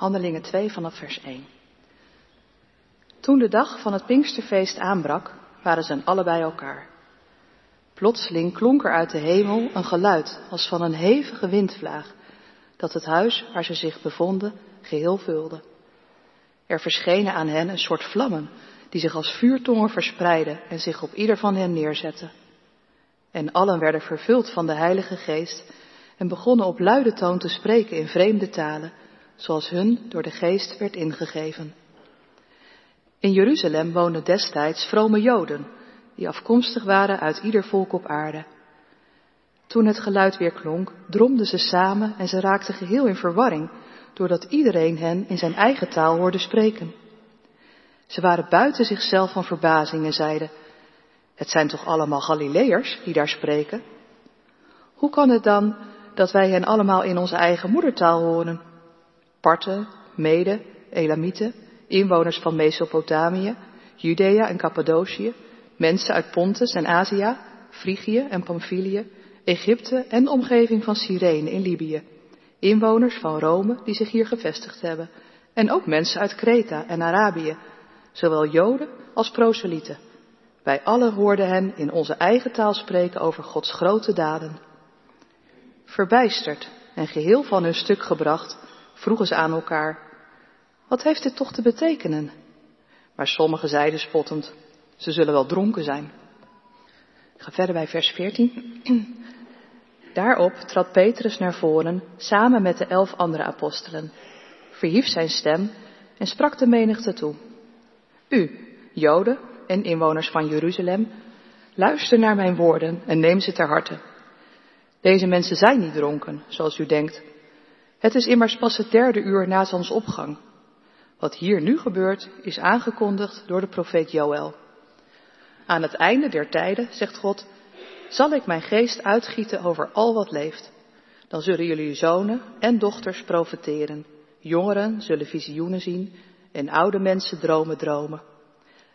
Handelingen 2 vanaf vers 1. Toen de dag van het Pinksterfeest aanbrak, waren ze allebei elkaar. Plotseling klonk er uit de hemel een geluid als van een hevige windvlaag, dat het huis waar ze zich bevonden geheel vulde. Er verschenen aan hen een soort vlammen, die zich als vuurtongen verspreidden en zich op ieder van hen neerzetten. En allen werden vervuld van de Heilige Geest en begonnen op luide toon te spreken in vreemde talen, zoals hun door de Geest werd ingegeven. In Jeruzalem woonden destijds vrome Joden, die afkomstig waren uit ieder volk op aarde. Toen het geluid weer klonk, dromden ze samen en ze raakten geheel in verwarring, doordat iedereen hen in zijn eigen taal hoorde spreken. Ze waren buiten zichzelf van verbazing en zeiden, het zijn toch allemaal Galileërs die daar spreken? Hoe kan het dan dat wij hen allemaal in onze eigen moedertaal horen? Parten, Mede, Elamieten, inwoners van Mesopotamië, Judea en Cappadocië, mensen uit Pontus en Azië, Frigië en Pamphylië, Egypte en de omgeving van Cyrene in Libië, inwoners van Rome die zich hier gevestigd hebben, en ook mensen uit Kreta en Arabië, zowel Joden als proselieten. Wij allen hoorden hen in onze eigen taal spreken over Gods grote daden. Verbijsterd en geheel van hun stuk gebracht, vroegen ze aan elkaar, wat heeft dit toch te betekenen? Maar sommigen zeiden spottend, ze zullen wel dronken zijn. Ik ga verder bij vers 14. Daarop trad Petrus naar voren samen met de elf andere apostelen, verhief zijn stem en sprak de menigte toe. U, Joden en inwoners van Jeruzalem, luister naar mijn woorden en neem ze ter harte. Deze mensen zijn niet dronken, zoals u denkt. Het is immers pas het derde uur na zonsopgang. Wat hier nu gebeurt, is aangekondigd door de profeet Joël. Aan het einde der tijden, zegt God, zal ik mijn geest uitgieten over al wat leeft. Dan zullen jullie zonen en dochters profeteren. Jongeren zullen visioenen zien en oude mensen dromen dromen.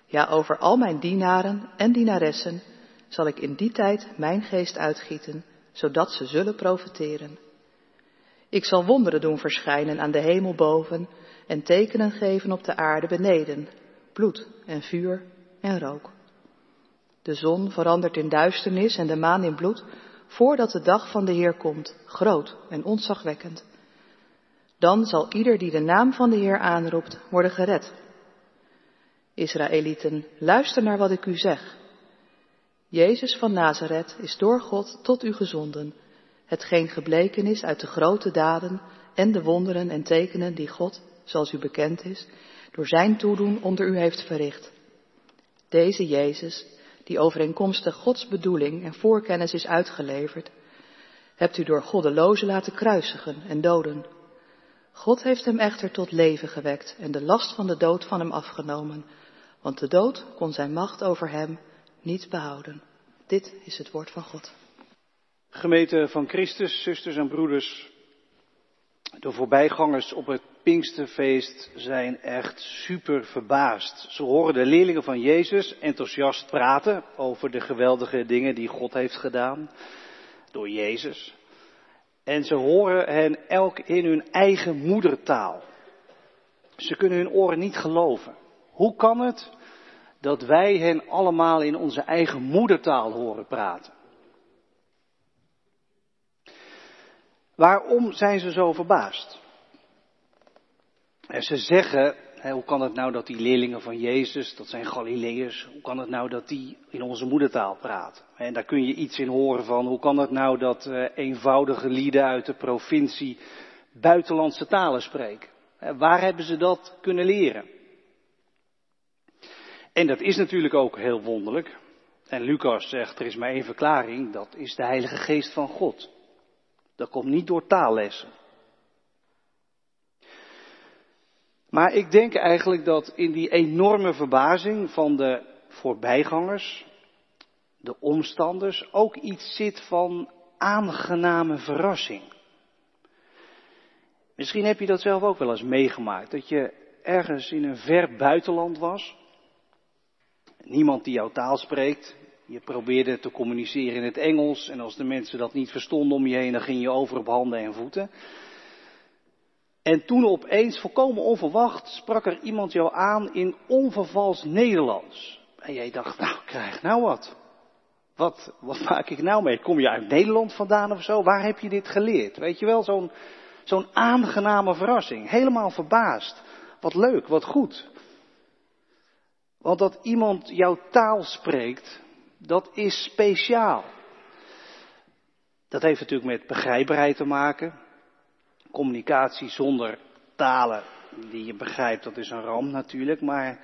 Ja, over al mijn dienaren en dienaressen zal ik in die tijd mijn geest uitgieten, zodat ze zullen profeteren. Ik zal wonderen doen verschijnen aan de hemel boven en tekenen geven op de aarde beneden, bloed en vuur en rook. De zon verandert in duisternis en de maan in bloed, voordat de dag van de Heer komt, groot en ontzagwekkend. Dan zal ieder die de naam van de Heer aanroept, worden gered. Israëlieten, luister naar wat ik u zeg. Jezus van Nazareth is door God tot u gezonden, hetgeen gebleken is uit de grote daden en de wonderen en tekenen die God, zoals u bekend is, door zijn toedoen onder u heeft verricht. Deze Jezus, die overeenkomstig Gods bedoeling en voorkennis is uitgeleverd, hebt u door goddelozen laten kruisigen en doden. God heeft hem echter tot leven gewekt en de last van de dood van hem afgenomen, want de dood kon zijn macht over hem niet behouden. Dit is het woord van God. Gemeente van Christus, zusters en broeders, de voorbijgangers op het Pinksterfeest zijn echt super verbaasd. Ze horen de leerlingen van Jezus enthousiast praten over de geweldige dingen die God heeft gedaan door Jezus. En ze horen hen elk in hun eigen moedertaal. Ze kunnen hun oren niet geloven. Hoe kan het dat wij hen allemaal in onze eigen moedertaal horen praten? Waarom zijn ze zo verbaasd? Ze zeggen, hoe kan het nou dat die leerlingen van Jezus, dat zijn Galileërs, hoe kan het nou dat die in onze moedertaal praten? En daar kun je iets in horen van, hoe kan het nou dat uh, eenvoudige lieden uit de provincie buitenlandse talen spreken? Waar hebben ze dat kunnen leren? En dat is natuurlijk ook heel wonderlijk. En Lucas zegt, er is maar één verklaring, dat is de Heilige Geest van God. Dat komt niet door taallessen. Maar ik denk eigenlijk dat in die enorme verbazing van de voorbijgangers, de omstanders, ook iets zit van aangename verrassing. Misschien heb je dat zelf ook wel eens meegemaakt, dat je ergens in een ver buitenland was, niemand die jouw taal spreekt, je probeerde te communiceren in het Engels en als de mensen dat niet verstonden om je heen, dan ging je over op handen en voeten. En toen opeens, volkomen onverwacht, sprak er iemand jou aan in onvervals Nederlands. En jij dacht, nou, krijg nou wat. Wat, wat maak ik nou mee? Kom je uit Nederland vandaan of zo? Waar heb je dit geleerd? Weet je wel, zo'n zo'n aangename verrassing. Helemaal verbaasd. Wat leuk, wat goed. Want dat iemand jouw taal spreekt, dat is speciaal. Dat heeft natuurlijk met begrijpbaarheid te maken. Communicatie zonder talen die je begrijpt, dat is een ramp natuurlijk. Maar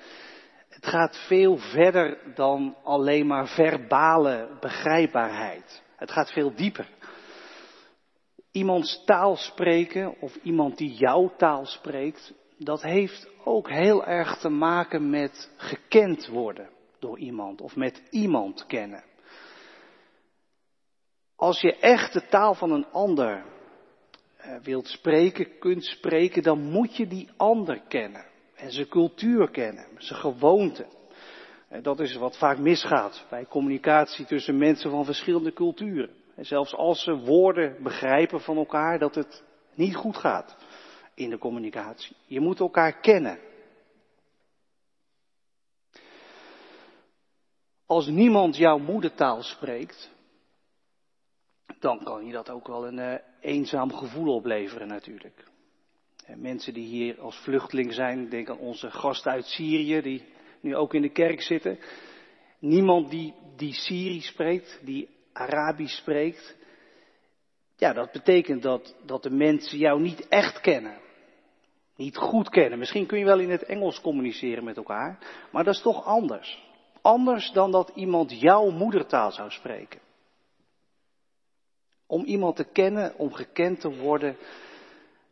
het gaat veel verder dan alleen maar verbale begrijpbaarheid. Het gaat veel dieper. Iemands taal spreken of iemand die jouw taal spreekt, dat heeft ook heel erg te maken met gekend worden door iemand of met iemand kennen. Als je echt de taal van een ander eh, wilt spreken, kunt spreken, dan moet je die ander kennen. En zijn cultuur kennen, zijn gewoonten. En dat is wat vaak misgaat bij communicatie tussen mensen van verschillende culturen. En zelfs als ze woorden begrijpen van elkaar, dat het niet goed gaat in de communicatie. Je moet elkaar kennen. Als niemand jouw moedertaal spreekt, dan kan je dat ook wel een uh, eenzaam gevoel opleveren natuurlijk. En mensen die hier als vluchteling zijn, denk aan onze gasten uit Syrië, die nu ook in de kerk zitten. Niemand die, die Syrisch spreekt, die Arabisch spreekt. Ja, dat betekent dat, dat de mensen jou niet echt kennen. Niet goed kennen. Misschien kun je wel in het Engels communiceren met elkaar, maar dat is toch anders. Anders dan dat iemand jouw moedertaal zou spreken. Om iemand te kennen, om gekend te worden,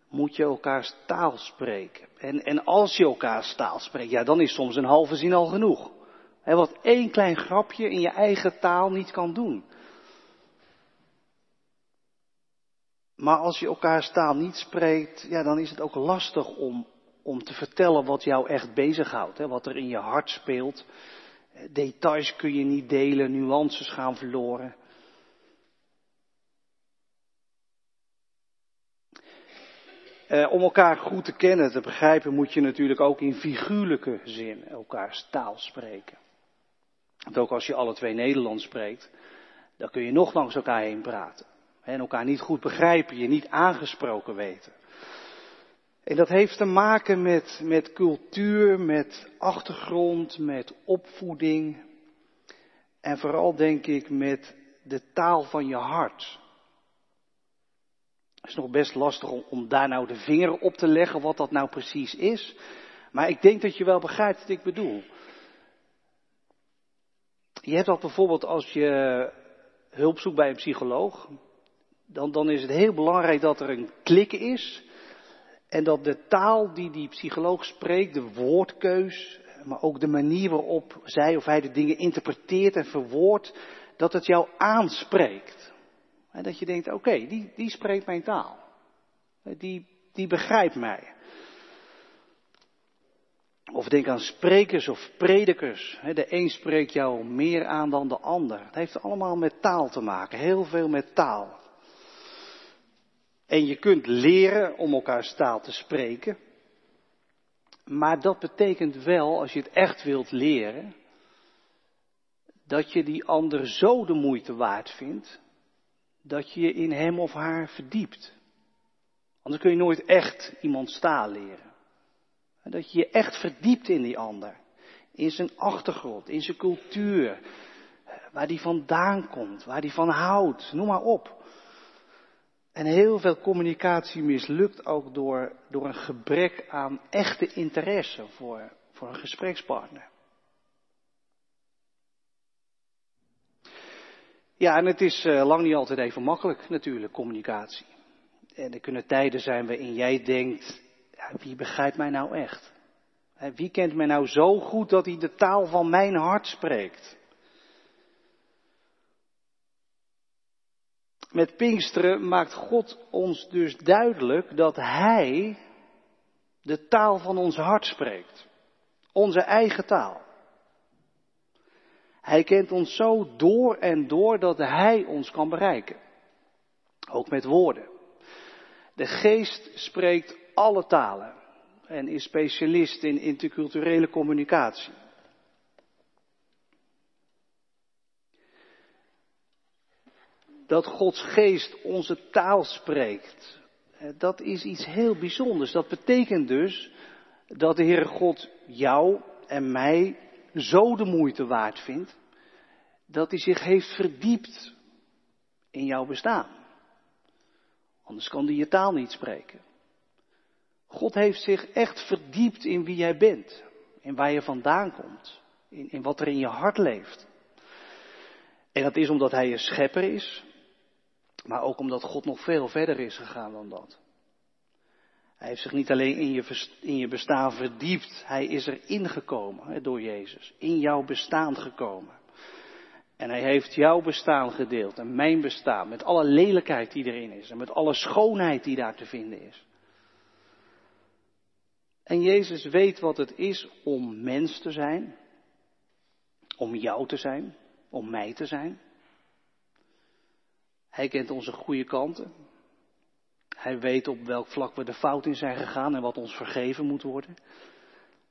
moet je elkaars taal spreken. En, en als je elkaars taal spreekt, ja, dan is soms een halve zin al genoeg. Wat één klein grapje in je eigen taal niet kan doen. Maar als je elkaars taal niet spreekt, ja, dan is het ook lastig om, om te vertellen wat jou echt bezighoudt. Hè, wat er in je hart speelt. Details kun je niet delen, nuances gaan verloren. Eh, om elkaar goed te kennen, te begrijpen, moet je natuurlijk ook in figuurlijke zin elkaars taal spreken. Want ook als je alle twee Nederlands spreekt, dan kun je nog langs elkaar heen praten. En elkaar niet goed begrijpen, je niet aangesproken weten. En dat heeft te maken met, met cultuur, met achtergrond, met opvoeding. En vooral denk ik met de taal van je hart. Het is nog best lastig om, daar nou de vinger op te leggen wat dat nou precies is. Maar ik denk dat je wel begrijpt wat ik bedoel. Je hebt dat bijvoorbeeld als je hulp zoekt bij een psycholoog. Dan, dan is het heel belangrijk dat er een klik is. En dat de taal die die psycholoog spreekt, de woordkeus, maar ook de manier waarop zij of hij de dingen interpreteert en verwoordt, dat het jou aanspreekt. En dat je denkt, oké, die, die spreekt mijn taal. Die, die begrijpt mij. Of denk aan sprekers of predikers. De een spreekt jou meer aan dan de ander. Het heeft allemaal met taal te maken. Heel veel met taal. En je kunt leren om elkaars taal te spreken. Maar dat betekent wel, als je het echt wilt leren, dat je die ander zo de moeite waard vindt, dat je je in hem of haar verdiept. Anders kun je nooit echt iemands taal leren. Dat je je echt verdiept in die ander. In zijn achtergrond, in zijn cultuur. Waar die vandaan komt, waar die van houdt. Noem maar op. En heel veel communicatie mislukt ook door, door een gebrek aan echte interesse voor, voor een gesprekspartner. Ja, en het is uh, lang niet altijd even makkelijk natuurlijk, communicatie. En er kunnen tijden zijn waarin jij denkt, ja, wie begrijpt mij nou echt? Wie kent mij nou zo goed dat hij de taal van mijn hart spreekt? Met Pinksteren maakt God ons dus duidelijk dat Hij de taal van ons hart spreekt. Onze eigen taal. Hij kent ons zo door en door dat Hij ons kan bereiken. Ook met woorden. De geest spreekt alle talen en is specialist in interculturele communicatie. Dat Gods geest onze taal spreekt, dat is iets heel bijzonders. Dat betekent dus dat de Heere God jou en mij zo de moeite waard vindt, dat hij zich heeft verdiept in jouw bestaan. Anders kan hij je taal niet spreken. God heeft zich echt verdiept in wie jij bent, in waar je vandaan komt, in, in wat er in je hart leeft. En dat is omdat hij je schepper is, maar ook omdat God nog veel verder is gegaan dan dat. Hij heeft zich niet alleen in je, in je bestaan verdiept, hij is er ingekomen door Jezus, in jouw bestaan gekomen. En hij heeft jouw bestaan gedeeld en mijn bestaan, met alle lelijkheid die erin is en met alle schoonheid die daar te vinden is. En Jezus weet wat het is om mens te zijn, om jou te zijn, om mij te zijn. Hij kent onze goede kanten. Hij weet op welk vlak we de fout in zijn gegaan en wat ons vergeven moet worden.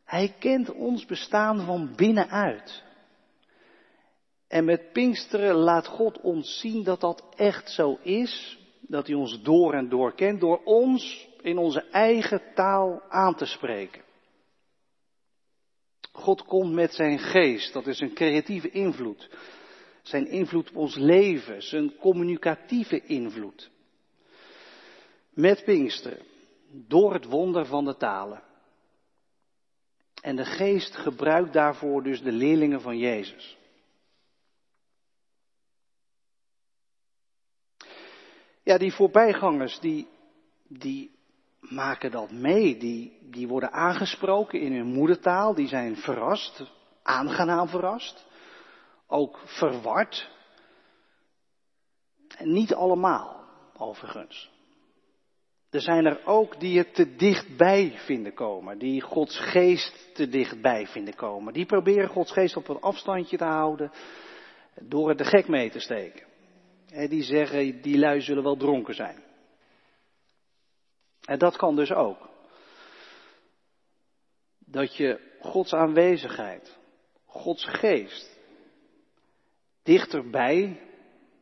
Hij kent ons bestaan van binnenuit. En met Pinksteren laat God ons zien dat dat echt zo is. Dat hij ons door en door kent door ons in onze eigen taal aan te spreken. God komt met zijn geest, dat is een creatieve invloed. Zijn invloed op ons leven, zijn communicatieve invloed. Met Pinksteren, door het wonder van de talen. En de geest gebruikt daarvoor dus de leerlingen van Jezus. Ja, die voorbijgangers, die, die maken dat mee. Die, die worden aangesproken in hun moedertaal, die zijn verrast, aangenaam verrast, ook verward. En niet allemaal, overigens. Er zijn er ook die het te dichtbij vinden komen, die Gods geest te dichtbij vinden komen. Die proberen Gods geest op een afstandje te houden door het de gek mee te steken. Die zeggen, die lui zullen wel dronken zijn. En dat kan dus ook. Dat je Gods aanwezigheid, Gods geest, dichterbij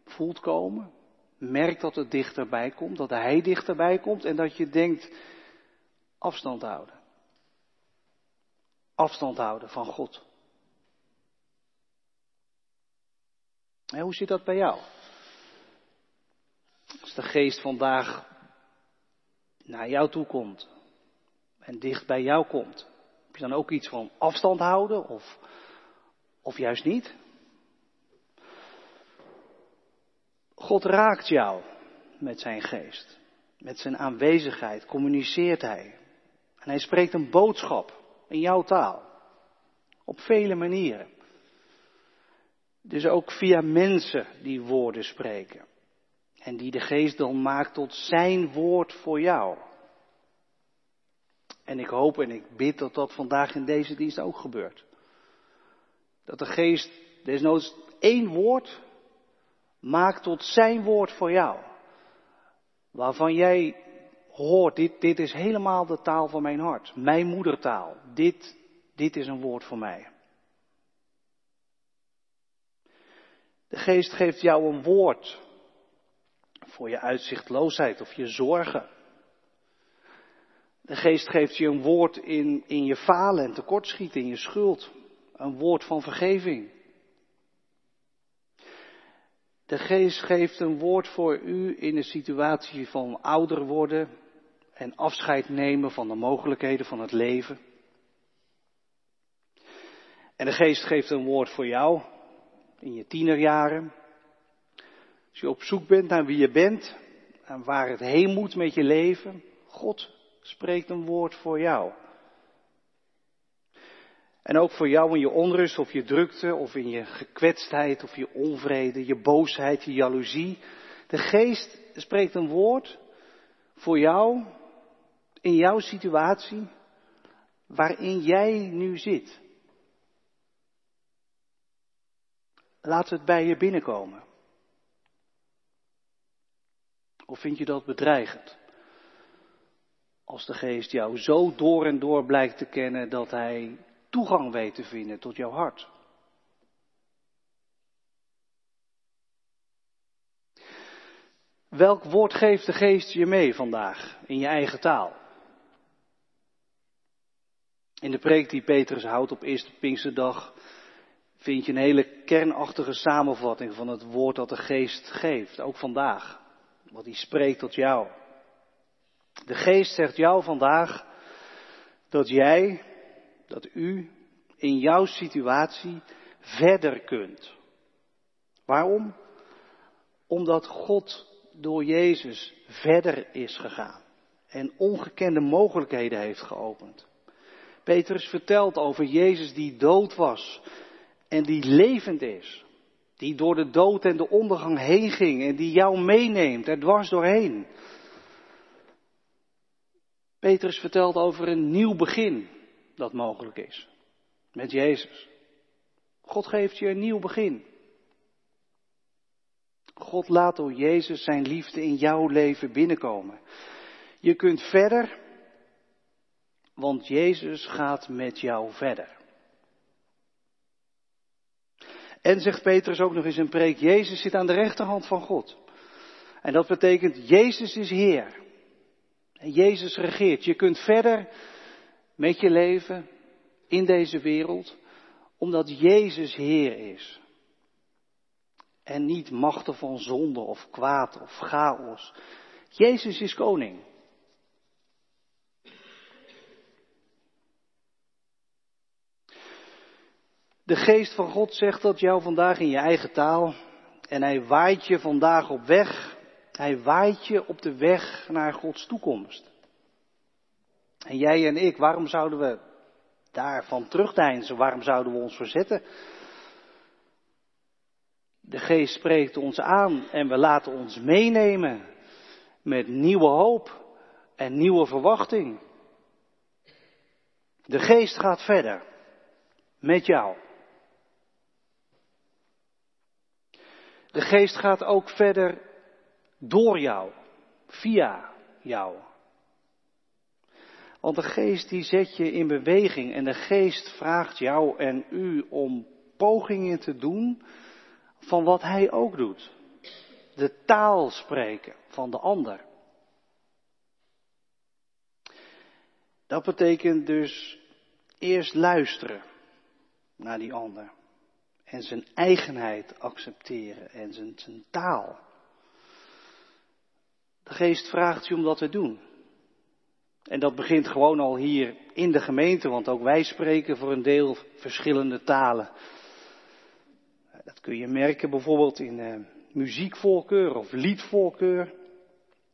voelt komen. Merkt dat het dichterbij komt, dat Hij dichterbij komt en dat je denkt afstand houden. Afstand houden van God. En hoe zit dat bij jou? Als de geest vandaag naar jou toe komt en dicht bij jou komt, heb je dan ook iets van afstand houden of, of juist niet? God raakt jou met zijn geest, met zijn aanwezigheid, communiceert hij. En hij spreekt een boodschap in jouw taal, op vele manieren. Dus ook via mensen die woorden spreken. En die de geest dan maakt tot zijn woord voor jou. En ik hoop en ik bid dat dat vandaag in deze dienst ook gebeurt. Dat de geest desnoods één woord maakt tot zijn woord voor jou. Waarvan jij hoort, dit, dit is helemaal de taal van mijn hart. Mijn moedertaal. Dit, dit is een woord voor mij. De geest geeft jou een woord voor je uitzichtloosheid of je zorgen. De geest geeft je een woord in, in je falen en tekortschieten, in je schuld. Een woord van vergeving. De geest geeft een woord voor u in een situatie van ouder worden en afscheid nemen van de mogelijkheden van het leven. En de geest geeft een woord voor jou in je tienerjaren, als je op zoek bent naar wie je bent en waar het heen moet met je leven, God spreekt een woord voor jou. En ook voor jou in je onrust of je drukte of in je gekwetstheid of je onvrede, je boosheid, je jaloezie. De geest spreekt een woord voor jou in jouw situatie waarin jij nu zit. Laat het bij je binnenkomen. Of vind je dat bedreigend? Als de geest jou zo door en door blijkt te kennen dat hij toegang weet te vinden tot jouw hart. Welk woord geeft de geest je mee vandaag in je eigen taal? In de preek die Petrus houdt op eerste Pinksterdag vind je een hele kernachtige samenvatting van het woord dat de geest geeft, ook vandaag. Wat hij spreekt tot jou. De geest zegt jou vandaag dat jij, dat u in jouw situatie verder kunt. Waarom? Omdat God door Jezus verder is gegaan en ongekende mogelijkheden heeft geopend. Petrus vertelt over Jezus die dood was en die levend is. Die door de dood en de ondergang heen ging en die jou meeneemt er dwars doorheen. Petrus vertelt over een nieuw begin dat mogelijk is met Jezus. God geeft je een nieuw begin. God laat door Jezus zijn liefde in jouw leven binnenkomen. Je kunt verder, want Jezus gaat met jou verder. En zegt Petrus ook nog eens een preek, Jezus zit aan de rechterhand van God. En dat betekent, Jezus is Heer. En Jezus regeert. Je kunt verder met je leven in deze wereld, omdat Jezus Heer is. En niet machten van zonde of kwaad of chaos. Jezus is koning. De geest van God zegt dat jou vandaag in je eigen taal. En hij waait je vandaag op weg. Hij waait je op de weg naar Gods toekomst. En jij en ik, waarom zouden we daarvan terugdeinzen? Waarom zouden we ons verzetten? De geest spreekt ons aan en we laten ons meenemen met nieuwe hoop en nieuwe verwachting. De geest gaat verder met jou. De geest gaat ook verder door jou, via jou. Want de geest die zet je in beweging en de geest vraagt jou en u om pogingen te doen van wat hij ook doet. De taal spreken van de ander. Dat betekent dus eerst luisteren naar die ander. En zijn eigenheid accepteren en zijn, zijn taal. De geest vraagt je om dat te doen. En dat begint gewoon al hier in de gemeente, want ook wij spreken voor een deel verschillende talen. Dat kun je merken bijvoorbeeld in uh, muziekvoorkeur of liedvoorkeur.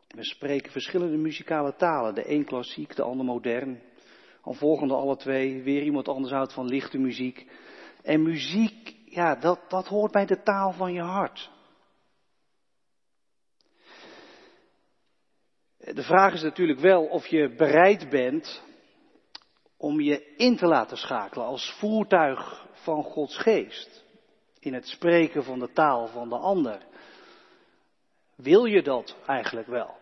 We spreken verschillende muzikale talen. De een klassiek, de ander modern. Al volgende alle twee, weer iemand anders houdt van lichte muziek. En muziek, ja, dat, dat hoort bij de taal van je hart. De vraag is natuurlijk wel of je bereid bent om je in te laten schakelen als voertuig van Gods geest. In het spreken van de taal van de ander. Wil je dat eigenlijk wel?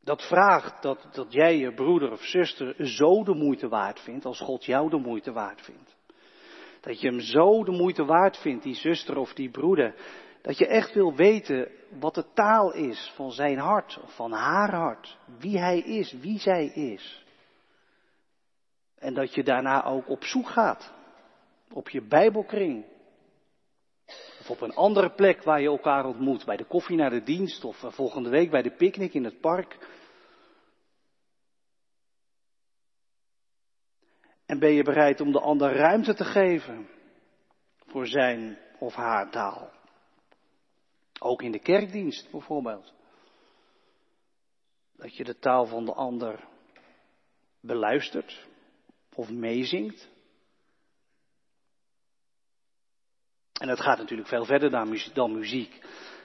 Dat vraagt dat, dat jij je broeder of zuster zo de moeite waard vindt als God jou de moeite waard vindt. Dat je hem zo de moeite waard vindt, die zuster of die broeder, dat je echt wil weten wat de taal is van zijn hart of van haar hart. Wie hij is, wie zij is. En dat je daarna ook op zoek gaat. Op je Bijbelkring. Of op een andere plek waar je elkaar ontmoet. Bij de koffie naar de dienst of volgende week bij de picknick in het park. En ben je bereid om de ander ruimte te geven voor zijn of haar taal? Ook in de kerkdienst bijvoorbeeld. Dat je de taal van de ander beluistert of meezingt. En het gaat natuurlijk veel verder dan muziek.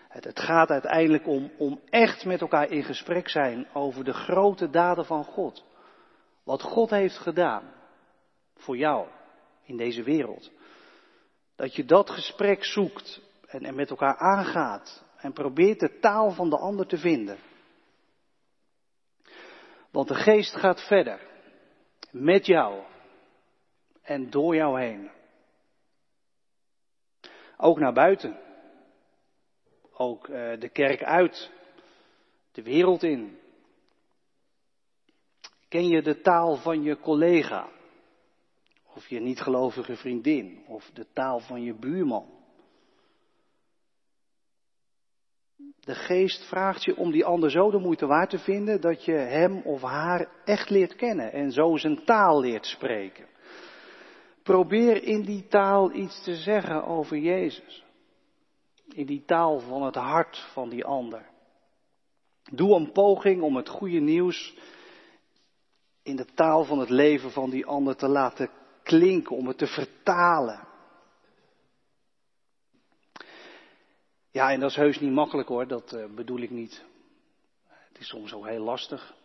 Het gaat uiteindelijk om, om echt met elkaar in gesprek zijn over de grote daden van God. Wat God heeft gedaan voor jou in deze wereld. Dat je dat gesprek zoekt en, met elkaar aangaat en probeert de taal van de ander te vinden. Want de geest gaat verder. Met jou. En door jou heen. Ook naar buiten. Ook uh, de kerk uit. De wereld in. Ken je de taal van je collega? Of je niet-gelovige vriendin? Of de taal van je buurman? De geest vraagt je om die ander zo de moeite waard te vinden dat je hem of haar echt leert kennen en zo zijn taal leert spreken. Probeer in die taal iets te zeggen over Jezus. In die taal van het hart van die ander. Doe een poging om het goede nieuws in de taal van het leven van die ander te laten klinken, om het te vertalen. Ja, en dat is heus niet makkelijk hoor, dat uh, bedoel ik niet. Het is soms ook heel lastig.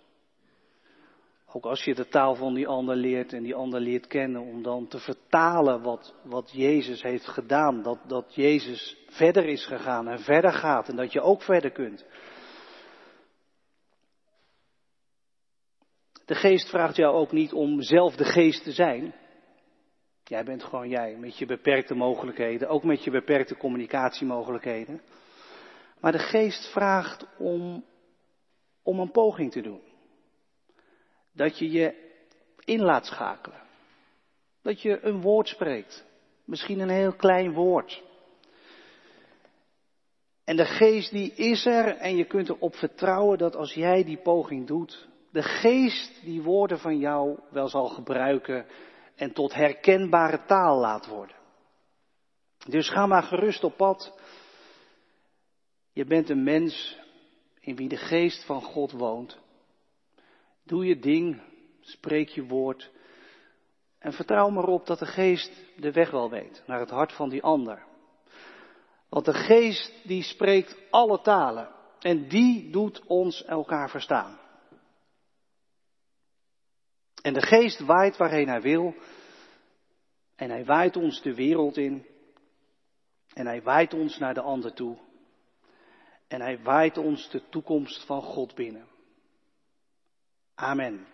Ook als je de taal van die ander leert en die ander leert kennen, om dan te vertalen wat, wat Jezus heeft gedaan. Dat, dat Jezus verder is gegaan en verder gaat en dat je ook verder kunt. De geest vraagt jou ook niet om zelf de geest te zijn. Jij bent gewoon jij, met je beperkte mogelijkheden, ook met je beperkte communicatiemogelijkheden. Maar de geest vraagt om, om een poging te doen. Dat je je in laat schakelen. Dat je een woord spreekt. Misschien een heel klein woord. En de geest die is er en je kunt erop vertrouwen dat als jij die poging doet, de geest die woorden van jou wel zal gebruiken en tot herkenbare taal laat worden. Dus ga maar gerust op pad. Je bent een mens in wie de geest van God woont. Doe je ding, spreek je woord en vertrouw maar op dat de geest de weg wel weet naar het hart van die ander. Want de geest die spreekt alle talen en die doet ons elkaar verstaan. En de geest waait waarheen hij wil. En hij waait ons de wereld in. En hij waait ons naar de ander toe. En hij waait ons de toekomst van God binnen. Amen.